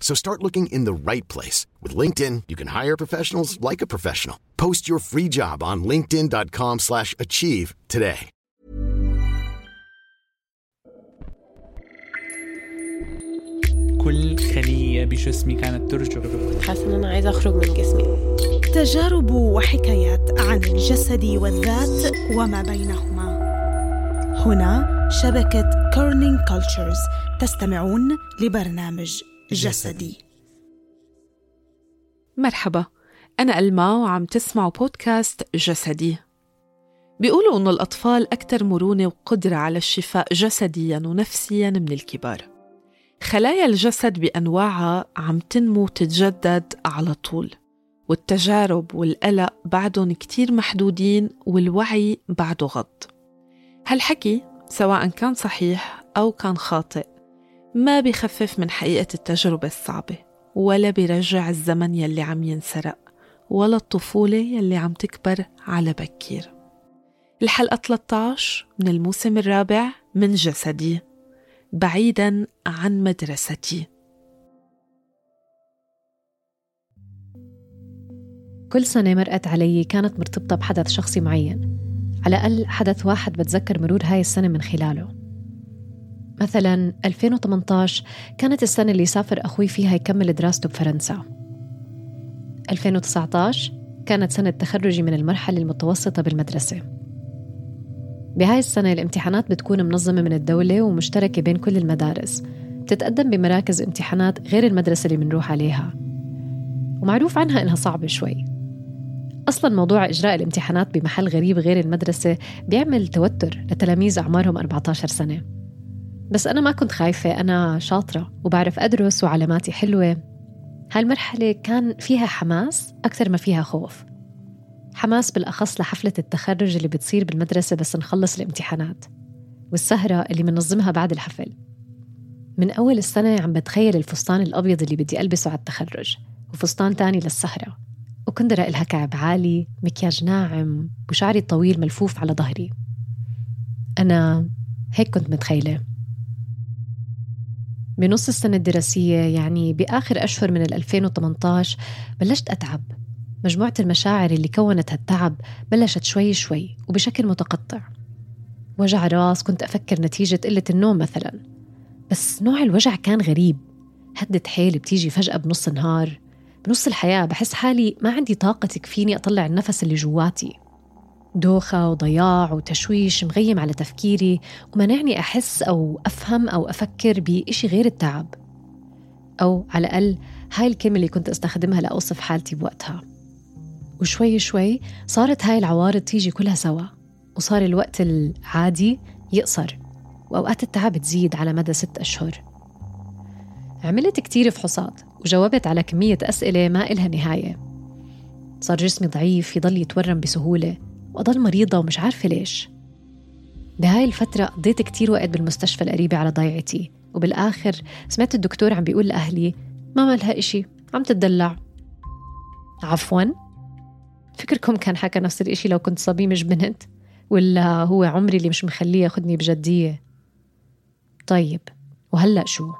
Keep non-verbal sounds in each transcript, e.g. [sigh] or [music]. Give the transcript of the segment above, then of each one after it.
So start looking in the right place. With LinkedIn, you can hire professionals like a professional. Post your free job on linkedin.com slash achieve today. كل خلية بجسمي كانت ترجف حاسة إن أنا عايزة أخرج من جسمي تجارب وحكايات عن الجسد والذات وما بينهما هنا شبكة كورنينج كولتشرز تستمعون لبرنامج جسدي. مرحبا. أنا ألما وعم تسمعوا بودكاست جسدي. بيقولوا إنه الأطفال أكثر مرونة وقدرة على الشفاء جسدياً ونفسياً من الكبار. خلايا الجسد بأنواعها عم تنمو وتتجدد على طول. والتجارب والقلق بعدهم كتير محدودين والوعي بعده غض. هالحكي سواء كان صحيح أو كان خاطئ ما بيخفف من حقيقة التجربة الصعبة ولا بيرجع الزمن يلي عم ينسرق ولا الطفولة يلي عم تكبر على بكير. الحلقة 13 من الموسم الرابع من جسدي بعيدا عن مدرستي. كل سنة مرقت علي كانت مرتبطة بحدث شخصي معين. على الأقل حدث واحد بتذكر مرور هاي السنة من خلاله. مثلا 2018 كانت السنة اللي سافر أخوي فيها يكمل دراسته بفرنسا. 2019 كانت سنة تخرجي من المرحلة المتوسطة بالمدرسة. بهاي السنة الامتحانات بتكون منظمة من الدولة ومشتركة بين كل المدارس. بتتقدم بمراكز امتحانات غير المدرسة اللي منروح عليها. ومعروف عنها إنها صعبة شوي. أصلا موضوع إجراء الامتحانات بمحل غريب غير المدرسة بيعمل توتر لتلاميذ أعمارهم 14 سنة. بس أنا ما كنت خايفة أنا شاطرة وبعرف أدرس وعلاماتي حلوة. هالمرحلة كان فيها حماس أكثر ما فيها خوف. حماس بالأخص لحفلة التخرج اللي بتصير بالمدرسة بس نخلص الامتحانات والسهرة اللي منظمها بعد الحفل. من أول السنة عم بتخيل الفستان الأبيض اللي بدي ألبسه على التخرج وفستان تاني للسهرة وكندرة إلها كعب عالي مكياج ناعم وشعري الطويل ملفوف على ظهري. أنا هيك كنت متخيلة. بنص السنة الدراسية يعني بآخر أشهر من 2018 بلشت أتعب. مجموعة المشاعر اللي كونت هالتعب بلشت شوي شوي وبشكل متقطع. وجع راس كنت أفكر نتيجة قلة النوم مثلا. بس نوع الوجع كان غريب. هدة حيل بتيجي فجأة بنص النهار. بنص الحياة بحس حالي ما عندي طاقة تكفيني أطلع النفس اللي جواتي. دوخة وضياع وتشويش مغيم على تفكيري ومنعني أحس أو أفهم أو أفكر بإشي غير التعب. أو على الأقل هاي الكلمة اللي كنت أستخدمها لأوصف حالتي بوقتها. وشوي شوي صارت هاي العوارض تيجي كلها سوا وصار الوقت العادي يقصر وأوقات التعب تزيد على مدى ست أشهر. عملت كتير فحوصات وجاوبت على كمية أسئلة ما إلها نهاية. صار جسمي ضعيف يضل يتورم بسهولة. وأضل مريضة ومش عارفة ليش. بهاي الفترة قضيت كتير وقت بالمستشفى القريبة على ضيعتي وبالآخر سمعت الدكتور عم بيقول لأهلي ما مالها إشي عم تدلع عفوا. فكركم كان حكى نفس الإشي لو كنت صبي مش بنت ولا هو عمري اللي مش مخليه ياخدني بجدية. طيب وهلأ شو؟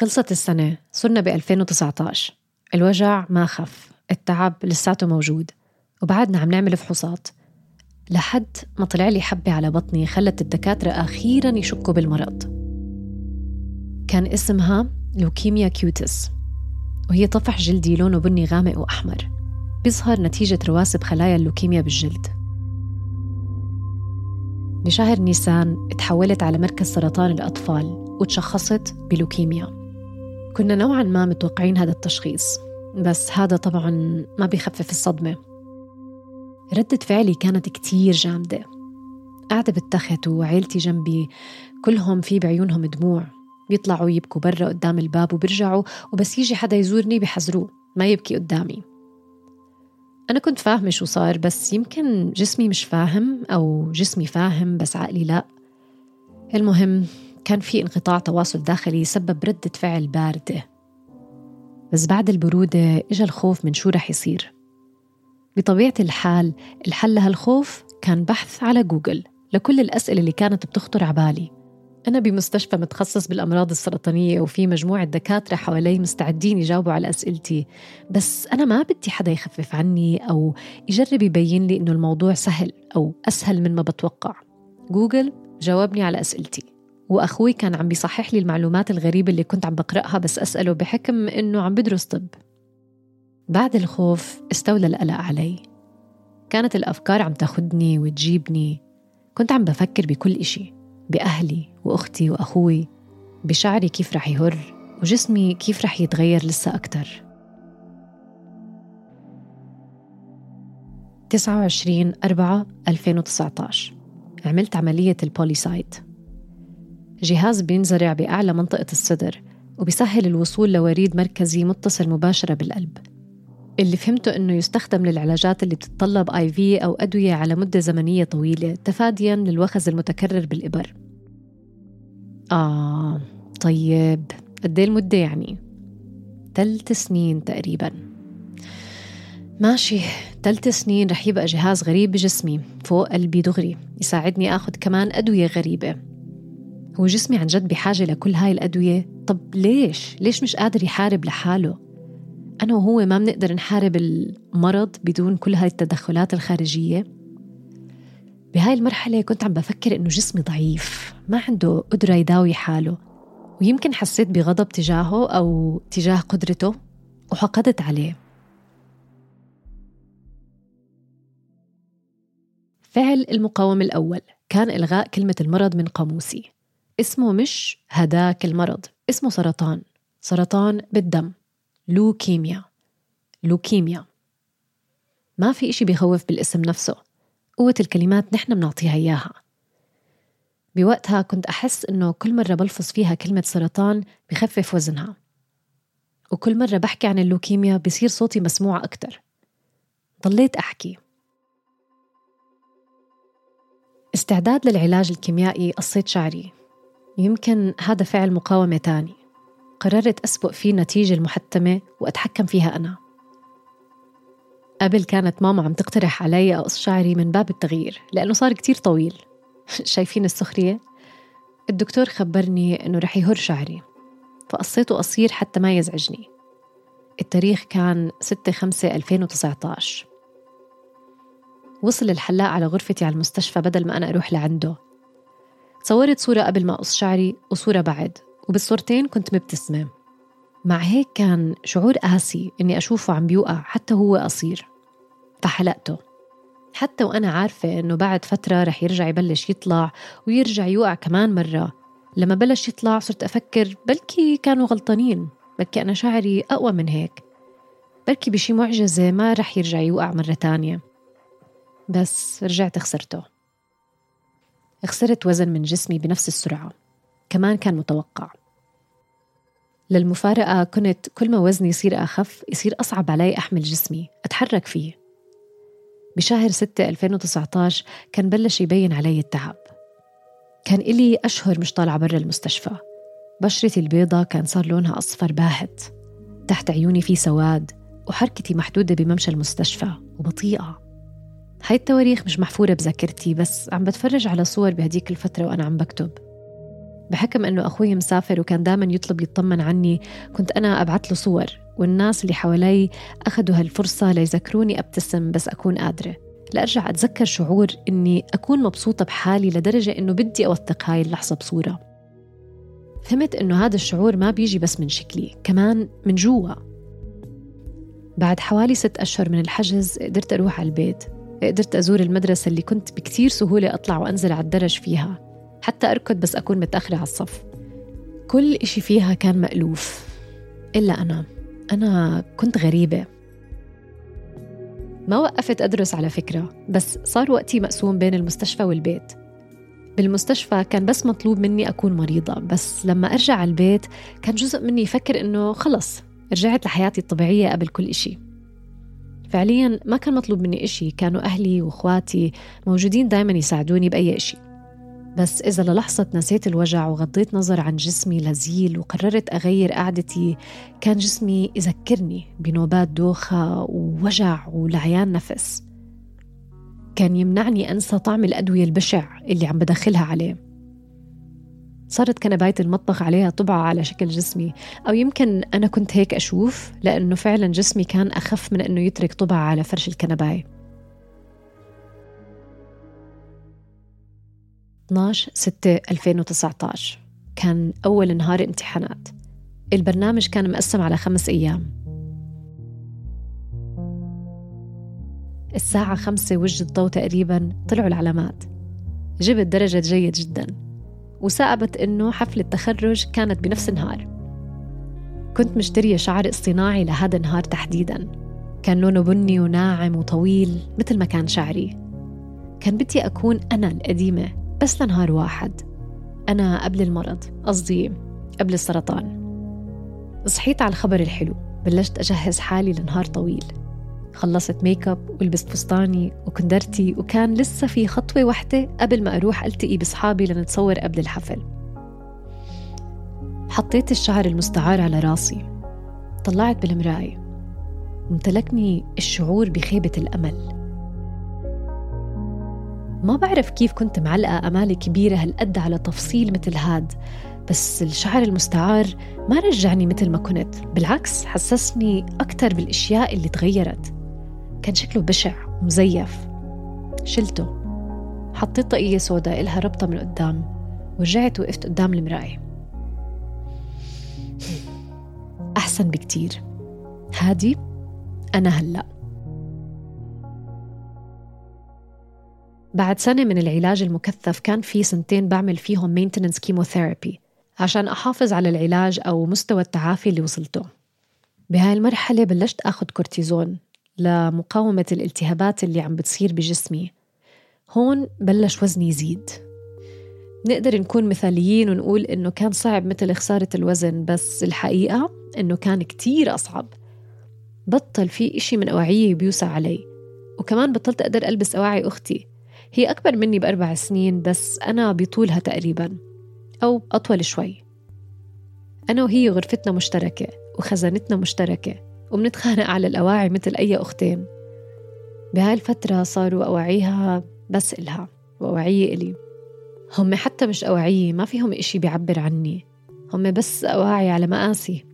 خلصت السنة صرنا ب 2019 الوجع ما خف التعب لساته موجود. وبعدنا عم نعمل فحوصات. لحد ما طلع لي حبة على بطني خلت الدكاترة أخيرا يشكوا بالمرض. كان اسمها لوكيميا cutis. وهي طفح جلدي لونه بني غامق وأحمر. بيظهر نتيجة رواسب خلايا اللوكيميا بالجلد. بشهر نيسان تحولت على مركز سرطان الأطفال وتشخصت بلوكيميا. كنا نوعا ما متوقعين هذا التشخيص بس هذا طبعا ما بيخفف الصدمة. ردة فعلي كانت كتير جامدة. قاعدة بالتخت وعيلتي جنبي كلهم في بعيونهم دموع. بيطلعوا يبكوا برا قدام الباب وبيرجعوا وبس يجي حدا يزورني بحذروه ما يبكي قدامي. أنا كنت فاهمة شو صار بس يمكن جسمي مش فاهم أو جسمي فاهم بس عقلي لا. المهم كان في انقطاع تواصل داخلي سبب ردة فعل باردة بس بعد البرودة إجا الخوف من شو رح يصير. بطبيعة الحال الحل لهالخوف كان بحث على جوجل لكل الأسئلة اللي كانت بتخطر عبالي أنا بمستشفى متخصص بالأمراض السرطانية وفي مجموعة دكاترة حوالي مستعدين يجاوبوا على أسئلتي. بس أنا ما بدي حدا يخفف عني أو يجرب يبين لي إنه الموضوع سهل أو أسهل من ما بتوقع. جوجل جاوبني على أسئلتي. وأخوي كان عم بيصحح لي المعلومات الغريبة اللي كنت عم بقرأها بس أسأله بحكم إنه عم بدرس طب. بعد الخوف استولى القلق علي. كانت الأفكار عم تاخدني وتجيبني. كنت عم بفكر بكل إشي بأهلي وأختي وأخوي بشعري كيف رح يهر وجسمي كيف رح يتغير لسه أكتر. 29 4 2019 عملت عملية البوليسايت. جهاز بينزرع بأعلى منطقة الصدر وبيسهل الوصول لوريد مركزي متصل مباشرة بالقلب اللي فهمته إنه يستخدم للعلاجات اللي بتتطلب آي في أو أدوية على مدة زمنية طويلة تفاديا للوخز المتكرر بالإبر. آه طيب قد إيه المدة يعني؟ ثلاث سنين تقريبا. ماشي ثلاث سنين رح يبقى جهاز غريب بجسمي فوق قلبي دغري يساعدني آخذ كمان أدوية غريبة. هو جسمي عن جد بحاجة لكل هاي الأدوية؟ طب ليش؟ ليش مش قادر يحارب لحاله؟ أنا وهو ما بنقدر نحارب المرض بدون كل هاي التدخلات الخارجية بهاي المرحلة كنت عم بفكر إنه جسمي ضعيف ما عنده قدرة يداوي حاله ويمكن حسيت بغضب تجاهه أو تجاه قدرته وحقدت عليه فعل المقاومة الأول كان إلغاء كلمة المرض من قاموسي اسمه مش هداك المرض اسمه سرطان سرطان بالدم لوكيميا لوكيميا. ما في إشي بيخوف بالاسم نفسه قوة الكلمات نحن بنعطيها إياها. بوقتها كنت أحس إنه كل مرة بلفظ فيها كلمة سرطان بخفف وزنها. وكل مرة بحكي عن اللوكيميا بصير صوتي مسموع أكتر. ضليت أحكي. استعداد للعلاج الكيميائي قصيت شعري. يمكن هذا فعل مقاومة تاني. قررت أسبق فيه النتيجة المحتمة وأتحكم فيها أنا. قبل كانت ماما عم تقترح علي أقص شعري من باب التغيير لأنه صار كتير طويل. [laughs] شايفين السخرية؟ الدكتور خبرني إنه رح يهر شعري فقصيته قصير حتى ما يزعجني. التاريخ كان 6 5 2019 وصل الحلاق على غرفتي على المستشفى بدل ما أنا أروح لعنده. صورت صورة قبل ما أقص شعري وصورة بعد وبالصورتين كنت مبتسمة. مع هيك كان شعور قاسي إني أشوفه عم بيوقع حتى هو قصير. فحلقته. حتى وأنا عارفة إنه بعد فترة رح يرجع يبلش يطلع ويرجع يوقع كمان مرة. لما بلش يطلع صرت أفكر بلكي كانوا غلطانين بلكي أنا شعري أقوى من هيك. بلكي بشي معجزة ما رح يرجع يوقع مرة تانية. بس رجعت خسرته. خسرت وزن من جسمي بنفس السرعة. كمان كان متوقع. للمفارقة كنت كل ما وزني يصير أخف يصير أصعب علي أحمل جسمي أتحرك فيه. بشهر 6 2019 كان بلش يبين علي التعب. كان إلي أشهر مش طالعة برا المستشفى. بشرتي البيضة كان صار لونها أصفر باهت. تحت عيوني في سواد وحركتي محدودة بممشى المستشفى وبطيئة. هاي التواريخ مش محفورة بذاكرتي بس عم بتفرج على صور بهديك الفترة وأنا عم بكتب. بحكم إنه أخوي مسافر وكان دائما يطلب يطمن عني كنت أنا أبعث له صور والناس اللي حوالي أخذوا هالفرصة ليذكروني أبتسم بس أكون قادرة. لأرجع أتذكر شعور إني أكون مبسوطة بحالي لدرجة إنه بدي أوثق هاي اللحظة بصورة. فهمت إنه هذا الشعور ما بيجي بس من شكلي كمان من جوا. بعد حوالي ست أشهر من الحجز قدرت أروح على البيت. قدرت أزور المدرسة اللي كنت بكتير سهولة أطلع وأنزل على الدرج فيها. حتى أركض بس أكون متأخرة على الصف. كل إشي فيها كان مألوف. إلا أنا. أنا كنت غريبة. ما وقفت أدرس على فكرة بس صار وقتي مقسوم بين المستشفى والبيت. بالمستشفى كان بس مطلوب مني أكون مريضة بس لما أرجع على البيت كان جزء مني يفكر إنه خلص رجعت لحياتي الطبيعية قبل كل إشي. فعليا ما كان مطلوب مني إشي كانوا أهلي وإخواتي موجودين دايما يساعدوني بأي إشي. بس إذا للحظة نسيت الوجع وغضيت نظر عن جسمي لزيل وقررت أغير قعدتي كان جسمي يذكرني بنوبات دوخة ووجع ولعيان نفس. كان يمنعني أنسى طعم الأدوية البشع اللي عم بدخلها عليه. صارت كنباية المطبخ عليها طبعة على شكل جسمي. أو يمكن أنا كنت هيك أشوف لأنه فعلا جسمي كان أخف من أنه يترك طبعة على فرش الكنباية. 12 6 2019 كان أول نهار امتحانات. البرنامج كان مقسم على خمس أيام. الساعة خمسة وجه الضوء تقريبا طلعوا العلامات. جبت درجة جيد جدا. وسأبت إنه حفلة التخرج كانت بنفس النهار. كنت مشترية شعر اصطناعي لهذا النهار تحديدا. كان لونه بني وناعم وطويل مثل ما كان شعري. كان بدي أكون أنا القديمة بس لنهار واحد. أنا قبل المرض قصدي قبل السرطان. صحيت على الخبر الحلو بلشت أجهز حالي لنهار طويل. خلصت ميك اب ولبست فستاني وكندرتي وكان لسه في خطوة واحدة قبل ما أروح ألتقي بصحابي لنتصور قبل الحفل. حطيت الشعر المستعار على راسي. طلعت بالمراية. امتلكني الشعور بخيبة الأمل. ما بعرف كيف كنت معلقة أمالي كبيرة هالقد على تفصيل مثل هاد بس الشعر المستعار ما رجعني مثل ما كنت. بالعكس حسسني أكثر بالأشياء اللي تغيرت. كان شكله بشع ومزيف. شلته حطيت طاقية سوداء إلها ربطة من قدام ورجعت وقفت قدام المراية. أحسن بكتير. هادي أنا هلأ. بعد سنة من العلاج المكثف كان في سنتين بعمل فيهم maintenance chemotherapy عشان أحافظ على العلاج أو مستوى التعافي اللي وصلته. بهاي المرحلة بلشت أخذ كورتيزون. لمقاومة الالتهابات اللي عم بتصير بجسمي. هون بلش وزني يزيد. نقدر نكون مثاليين ونقول إنه كان صعب مثل خسارة الوزن بس الحقيقة إنه كان كتير أصعب. بطل في إشي من أواعيي بيوسع علي. وكمان بطلت أقدر ألبس أواعي أختي. هي أكبر مني بأربع سنين بس أنا بطولها تقريبا. أو أطول شوي. أنا وهي غرفتنا مشتركة وخزانتنا مشتركة. وبنتخانق على الأواعي مثل أي أختين. بهاي الفترة صاروا أواعيها بس إلها وأواعيي إلي. هم حتى مش أواعيي ما فيهم إشي بيعبر عني. هم بس أواعي على مقاسي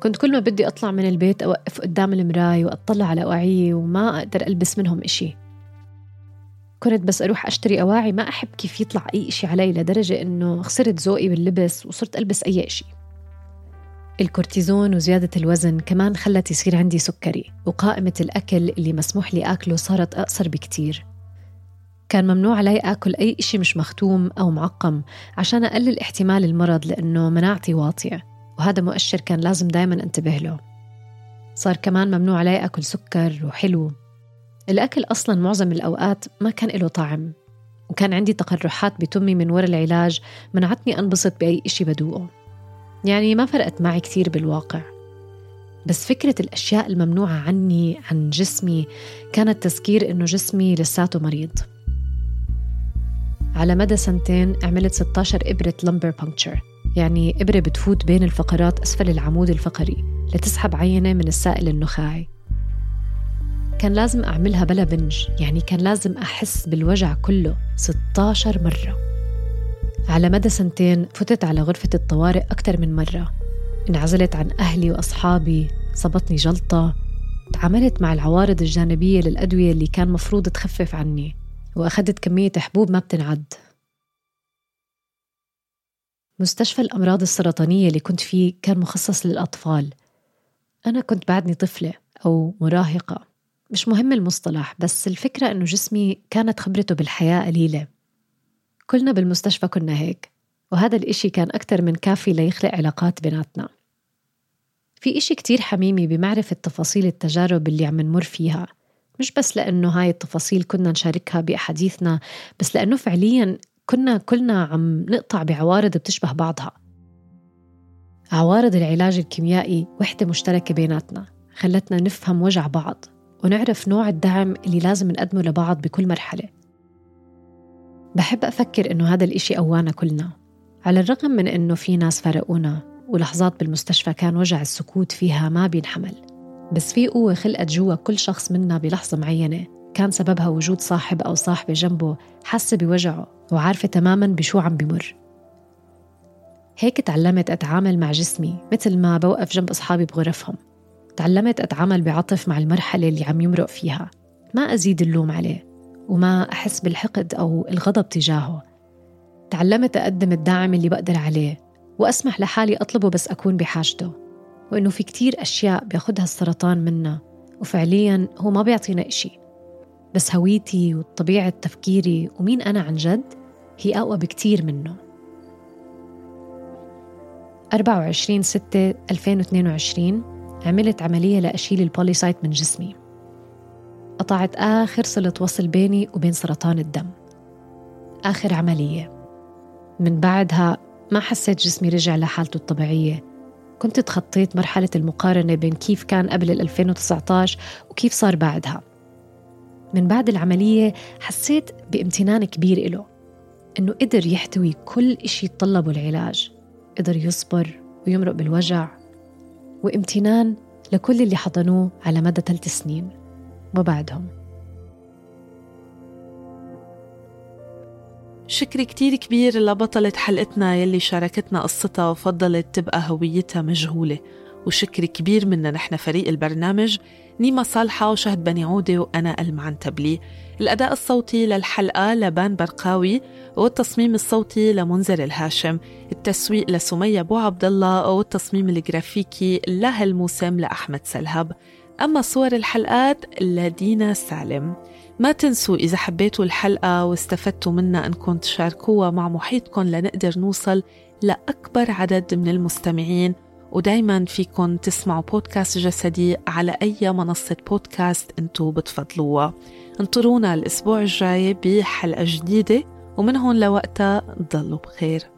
كنت كل ما بدي أطلع من البيت أوقف قدام المراي وأطلع على أواعيي وما أقدر ألبس منهم إشي. كنت بس أروح أشتري أواعي ما أحب كيف يطلع أي إشي علي لدرجة إنه خسرت ذوقي باللبس وصرت ألبس أي إشي. الكورتيزون وزيادة الوزن كمان خلت يصير عندي سكري وقائمة الأكل اللي مسموح لي أكله صارت أقصر بكتير. كان ممنوع علي آكل أي إشي مش مختوم أو معقم عشان أقلل احتمال المرض لأنه مناعتي واطية وهذا مؤشر كان لازم دايما أنتبه له. صار كمان ممنوع علي أكل سكر وحلو. الأكل أصلا معظم الأوقات ما كان له طعم وكان عندي تقرحات بتمي من وراء العلاج منعتني أنبسط بأي إشي بدوقه. يعني ما فرقت معي كثير بالواقع. بس فكرة الأشياء الممنوعة عني عن جسمي كانت تذكير إنه جسمي لساته مريض. على مدى سنتين عملت 16 إبرة lumbar puncture يعني إبرة بتفوت بين الفقرات أسفل العمود الفقري لتسحب عينة من السائل النخاعي. كان لازم أعملها بلا بنج يعني كان لازم أحس بالوجع كله 16 مرة. على مدى سنتين فتت على غرفة الطوارئ أكثر من مرة. انعزلت عن أهلي وأصحابي صابتني جلطة تعاملت مع العوارض الجانبية للأدوية اللي كان مفروض تخفف عني وأخذت كمية حبوب ما بتنعد. مستشفى الأمراض السرطانية اللي كنت فيه كان مخصص للأطفال. أنا كنت بعدني طفلة أو مراهقة. مش مهم المصطلح بس الفكرة إنه جسمي كانت خبرته بالحياة قليلة. كلنا بالمستشفى كنا هيك وهذا الإشي كان أكتر من كافي ليخلق علاقات بيناتنا. في إشي كتير حميمي بمعرفة تفاصيل التجارب اللي عم نمر فيها مش بس لأنه هاي التفاصيل كنا نشاركها بأحاديثنا بس لأنه فعليا كنا كلنا عم نقطع بعوارض بتشبه بعضها. عوارض العلاج الكيميائي وحدة مشتركة بيناتنا خلتنا نفهم وجع بعض ونعرف نوع الدعم اللي لازم نقدمه لبعض بكل مرحلة. بحب أفكر إنه هذا الإشي قوانا كلنا. على الرغم من إنه في ناس فرقونا ولحظات بالمستشفى كان وجع السكوت فيها ما بينحمل. بس في قوة خلقت جوا كل شخص منا بلحظة معينة. كان سببها وجود صاحب أو صاحبة جنبه حاسة بوجعه وعارفة تماما بشو عم بمر. هيك تعلمت أتعامل مع جسمي مثل ما بوقف جنب أصحابي بغرفهم. تعلمت أتعامل بعطف مع المرحلة اللي عم يمرق فيها. ما أزيد اللوم عليه. وما أحس بالحقد أو الغضب تجاهه. تعلمت أقدم الدعم اللي بقدر عليه وأسمح لحالي أطلبه بس أكون بحاجته. وإنه في كتير أشياء بياخدها السرطان منا وفعليا هو ما بيعطينا إشي. بس هويتي وطبيعة تفكيري ومين أنا عن جد هي أقوى بكتير منه. 24 6 2022 عملت عملية لأشيل البوليسايت من جسمي. قطعت آخر صلة وصل بيني وبين سرطان الدم. آخر عملية. من بعدها ما حسيت جسمي رجع لحالته الطبيعية. كنت تخطيت مرحلة المقارنة بين كيف كان قبل 2019 وكيف صار بعدها. من بعد العملية حسيت بامتنان كبير إله. إنه قدر يحتوي كل إشي يتطلبه العلاج. قدر يصبر ويمرق بالوجع. وامتنان لكل اللي حضنوه على مدى ثلاث سنين. وبعدهم. شكر كتير كبير لبطلة حلقتنا يلي شاركتنا قصتها وفضلت تبقى هويتها مجهولة. وشكر كبير منا نحن فريق البرنامج نيما صالحة وشهد بني عودة وأنا ألمعن تبلي. الأداء الصوتي للحلقة لبان برقاوي والتصميم الصوتي لمنذر الهاشم. التسويق لسمية أبو عبد الله والتصميم الجرافيكي لهالموسم لأحمد سلهب. أما صور الحلقات لدينا سالم. ما تنسوا إذا حبيتوا الحلقة واستفدتوا منها أنكم تشاركوها مع محيطكم لنقدر نوصل لأكبر عدد من المستمعين. ودايما فيكم تسمعوا بودكاست جسدي على أي منصة بودكاست أنتوا بتفضلوها. انطرونا الأسبوع الجاي بحلقة جديدة ومن هون لوقتها ضلوا بخير.